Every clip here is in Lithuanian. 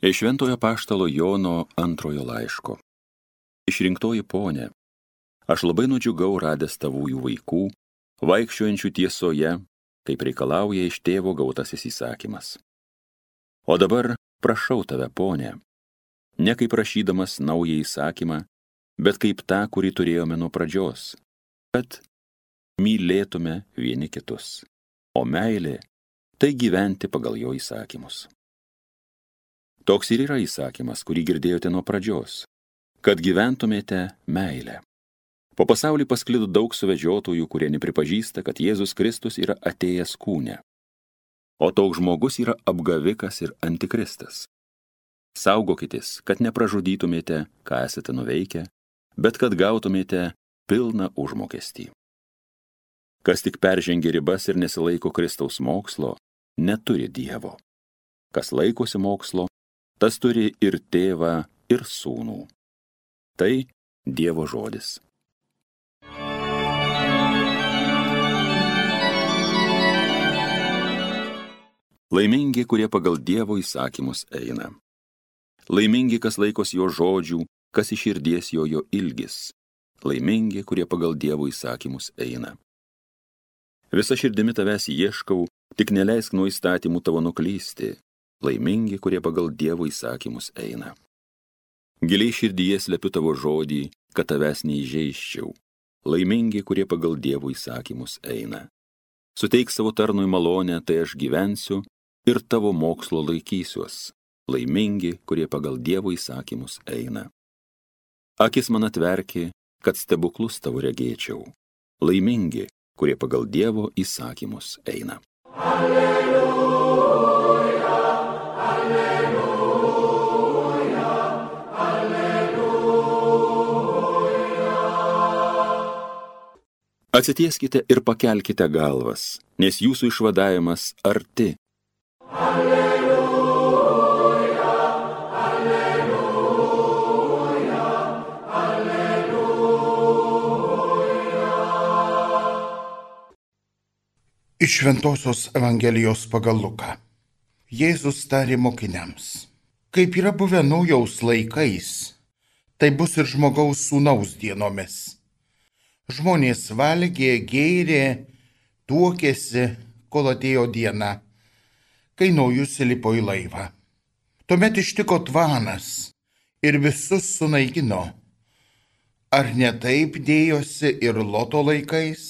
Iš Šventojo Paštalo Jono antrojo laiško. Išrinktoji ponė, aš labai nudžiugau radęs tavųjų vaikų, vaikščiojančių tiesoje, kaip reikalauja iš tėvo gautasis įsakymas. O dabar prašau tave, ponė, ne kaip prašydamas naują įsakymą, bet kaip tą, kurį turėjome nuo pradžios, kad mylėtume vieni kitus. O meilė - tai gyventi pagal jo įsakymus. Toks ir yra įsakymas, kurį girdėjote nuo pradžios - kad gyventumėte meilę. Po pasaulį pasklido daug suvedžiotojų, kurie nepripažįsta, kad Jėzus Kristus yra atėjęs kūne. O toks žmogus yra apgavikas ir antikristas. Saugokitės, kad nepražudytumėte, ką esate nuveikę, bet kad gautumėte pilną užmokestį. Kas tik peržengia ribas ir nesilaiko Kristaus mokslo, neturi Dievo. Kas laikosi mokslo, tas turi ir tėvą, ir sūnų. Tai Dievo žodis. Laimingi, kurie pagal Dievo įsakymus eina. Laimingi, kas laikosi jo žodžių, kas iš širdies jo jo ilgis. Laimingi, kurie pagal Dievo įsakymus eina. Visa širdimi tavęs ieškau, tik neleisk nuo įstatymų tavo nuklysti, laimingi, kurie pagal Dievo įsakymus eina. Giliai širdyje slepiu tavo žodį, kad tavęs neįžeiščiau. Laimingi, kurie pagal Dievo įsakymus eina. Suteik savo tarnui malonę, tai aš gyvensiu ir tavo mokslo laikysiuos. Laimingi, kurie pagal Dievo įsakymus eina. Akis man atverki, kad stebuklus tavo regėčiau. Laimingi, kurie pagal Dievo įsakymus eina. Alleluja. Atsitieskite ir pakelkite galvas, nes jūsų išvadavimas arti. Alleluja, alleluja, alleluja. Iš Šventojios Evangelijos pagal Luką. Jėzus tarė mokiniams, kaip yra buvę naujaus laikais, tai bus ir žmogaus sūnaus dienomis Žmonės valgė, gėrė, tuokėsi, kol atėjo diena, kai naujus įlipo į laivą. Tuomet ištiko tvanas ir visus sunaikino. Ar ne taip dėjosi ir loto laikais?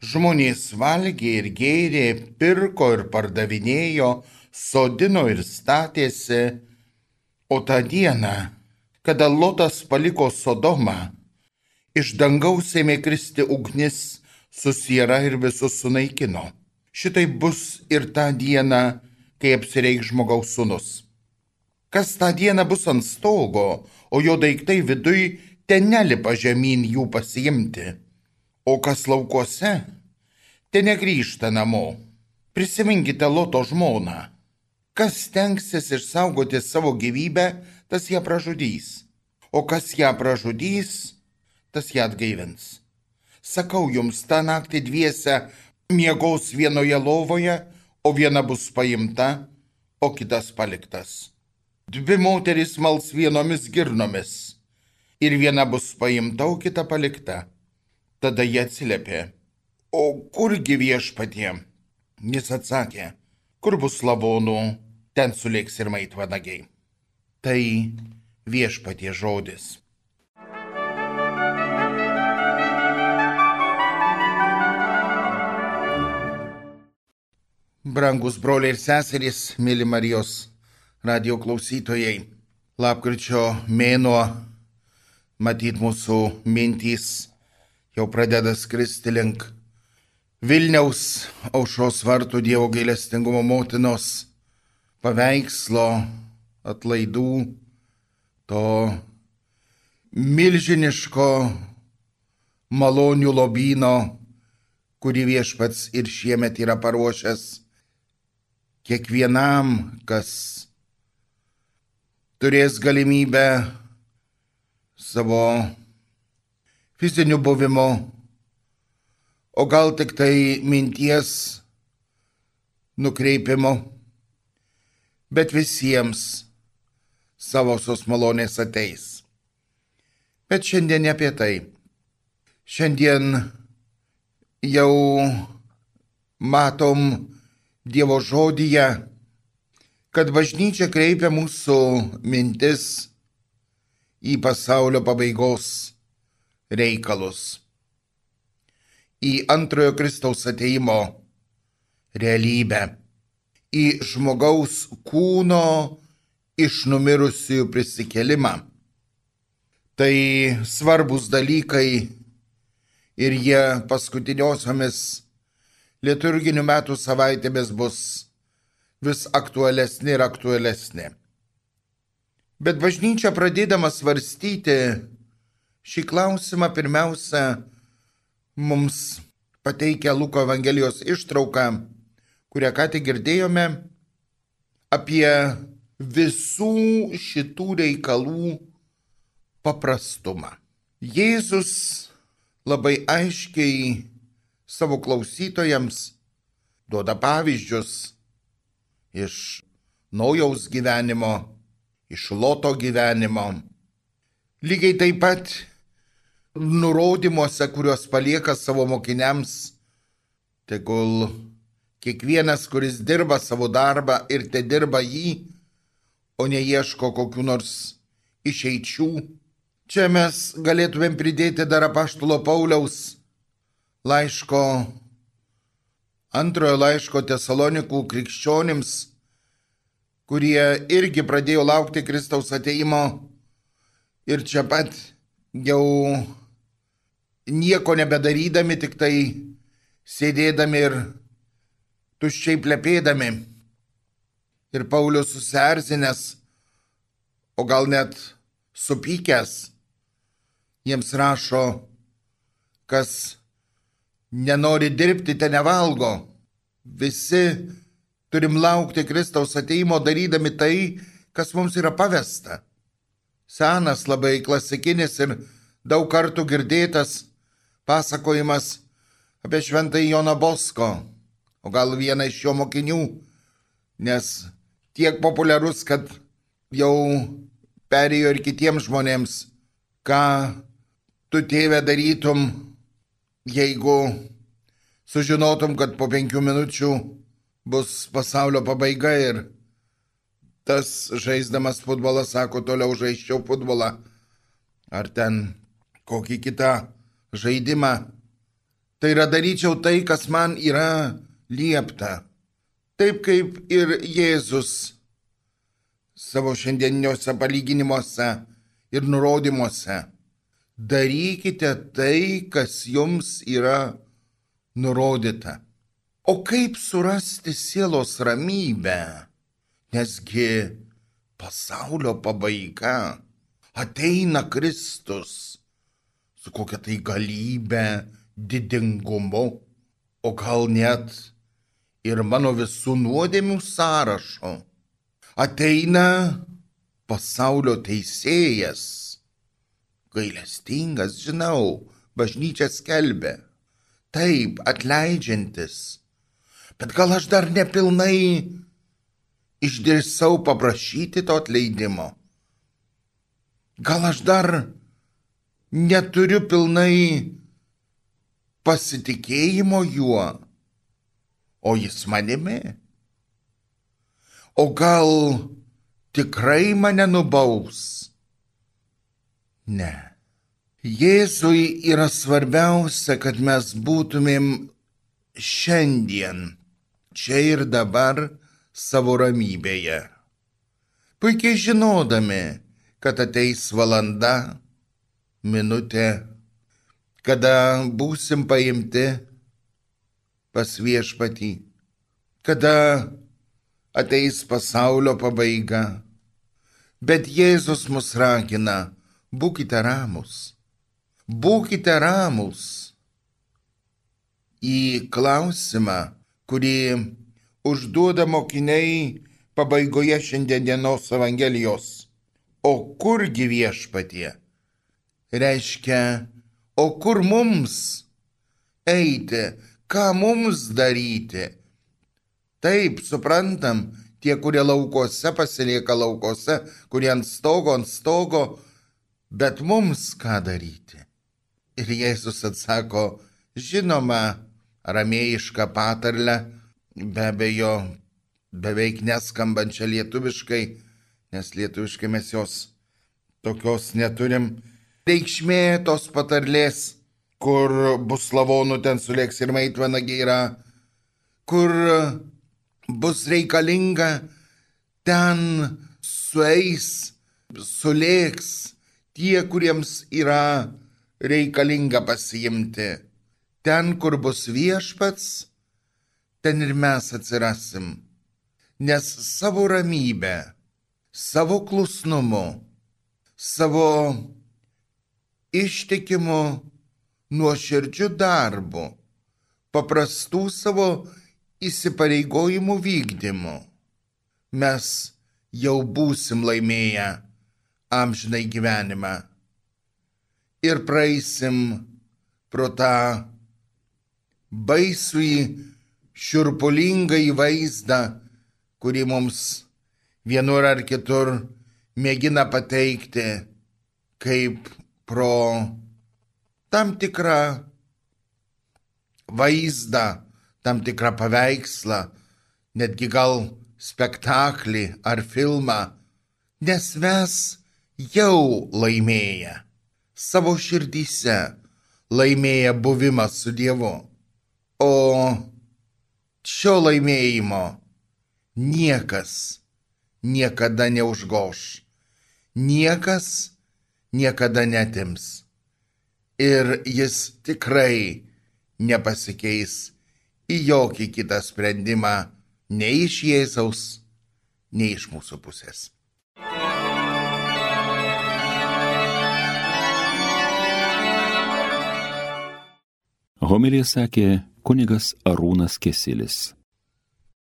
Žmonės valgė ir gėrė, pirko ir pardavinėjo, sodino ir statėsi, o tą dieną, kada lotas paliko Sodomą, Iš dangaus ėmė kristi ugnis, susiera ir visus sunaikino. Šitai bus ir tą dieną, kai apsireik žmogaus sunus. Kas tą dieną bus ant stogo, o jo daiktai viduj ten nelipa žemyn jų pasiimti. O kas laukuose, ten negrįžta namo. Prisiminkite Loto žmoną. Kas tenksis išsaugoti savo gyvybę, tas ją pražudys. O kas ją pražudys, tas ją atgaivins. Sakau jums, tą naktį dviese miegos vienoje lovoje, o viena bus paimta, o kitas paliktas. Dvi moteris mals vienomis girnomis, ir viena bus paimta, o kita palikta. Tada jie atsiliepė, o kurgi viešpatie? Jis atsakė, kur bus lavonų, ten sulėks ir maitvanagiai. Tai viešpatie žodis. Brangus broliai ir seserys, mėly Marijos radio klausytojai, lapkričio mėnuo, matyt mūsų mintys jau pradeda skristi link Vilniaus aušros vartų Dievo gailestingumo motinos paveikslo atlaidų, to milžiniško malonių lobino, kurį viešpats ir šiemet yra paruošęs kiekvienam, kas turės galimybę savo fiziniu buvimu, o gal tik tai minties nukreipimu, bet visiems savosios malonės ateis. Bet šiandien ne apie tai. Šiandien jau matom Dievo žodyje, kad bažnyčia kreipia mūsų mintis į pasaulio pabaigos reikalus, į antrojo Kristaus ateimo realybę, į žmogaus kūno iš numirusiųjų prisikelimą. Tai svarbus dalykai ir jie paskutiniosiomis liturginių metų savaitėmis bus vis aktualesni ir aktualesni. Bet bažnyčia pradėdama svarstyti šį klausimą pirmiausia mums pateikia Luko Evangelijos ištrauką, kurią ką tik girdėjome, apie visų šitų reikalų paprastumą. Jėzus labai aiškiai savo klausytojams duoda pavyzdžius iš naujaus gyvenimo, iš loto gyvenimo. Lygiai taip pat nurodymuose, kuriuos palieka savo mokiniams, tegul kiekvienas, kuris dirba savo darbą ir te dirba jį, o neieško kokiu nors išeičių Čia mes galėtumėm pridėti dar apaštulo Pauliaus laiško, antrojo laiško tesalonikų krikščionims, kurie irgi pradėjo laukti Kristaus ateimo ir čia pat jau nieko nebedarydami, tik tai sėdėdami ir tuščiai plepėdami. Ir Paulius susierzinęs, o gal net supykęs, jiems rašo, kas nenori dirbti, te nevalgo. Visi turim laukti Kristaus ateimo darydami tai, kas mums yra pavesta. Senas labai klasikinis ir daug kartų girdėtas pasakojimas apie šventąjį Joną Bosko, o gal vieną iš jo mokinių, nes tiek populiarus, kad jau perėjo ir kitiems žmonėms, ką tu tėvę darytum, jeigu sužinotum, kad po penkių minučių bus pasaulio pabaiga ir tas žaisdamas futbolą sako, toliau žaiščiau futbolą ar ten kokį kitą žaidimą. Tai yra daryčiau tai, kas man yra liepta. Taip kaip ir Jėzus savo šiandieniuose palyginimuose ir nurodymuose darykite tai, kas jums yra nurodyta. O kaip surasti sielos ramybę? Nesgi pasaulio pabaiga ateina Kristus su kokia tai galybė, didingumu, o gal net ir mano visų nuodėmių sąrašo. Ateina pasaulio teisėjas gailestingas, žinau, bažnyčia skelbė. Taip, atleidžiantis. Bet gal aš dar nepilnai išdėsau paprašyti to atleidimo. Gal aš dar neturiu pilnai pasitikėjimo juo, o jis manimi. O gal tikrai mane nubaus? Ne. Jėzui yra svarbiausia, kad mes būtumėm šiandien, čia ir dabar savo ramybėje. Puikiai žinodami, kad ateis valanda, minutė, kada būsim paimti pas viešpatį, kada ateis pasaulio pabaiga. Bet Jėzus mus ragina, būkite ramus. Būkite ramus į klausimą, kurį užduoda mokiniai pabaigoje šiandienos Evangelijos. O kurgi viešpatie? Reiškia, o kur mums eiti, ką mums daryti? Taip, suprantam, tie, kurie laukose pasilieka laukose, kurie ant stogo, ant stogo, bet mums ką daryti? Ir Jėzus atsako, žinoma, ramėjišką patarlę, be abejo, beveik neskambančią lietuviškai, nes lietuviškai mes jos tokios neturim. Reikšmė tos patarlės, kur bus lavonų ten sulėks ir maitvanagiai yra, kur bus reikalinga, ten sueis, sulėks tie, kuriems yra reikalinga pasiimti. Ten, kur bus viešpats, ten ir mes atsirasim. Nes savo ramybę, savo klusnumu, savo ištikimu, nuoširdžiu darbu, paprastų savo įsipareigojimų vykdymu, mes jau būsim laimėję amžinai gyvenimą. Ir praeisim pro tą baisųjį šiurpulingai vaizdą, kurį mums vienur ar kitur mėgina pateikti kaip pro tam tikrą vaizdą, tam tikrą paveikslą, netgi gal spektaklį ar filmą, nes mes jau laimėję savo širdyse laimėję buvimą su Dievu. O šio laimėjimo niekas niekada neužgoš, niekas niekada netims. Ir jis tikrai nepasikeis į jokį kitą sprendimą nei iš Jėzaus, nei iš mūsų pusės. Homilija sakė kunigas Arūnas Kesilis.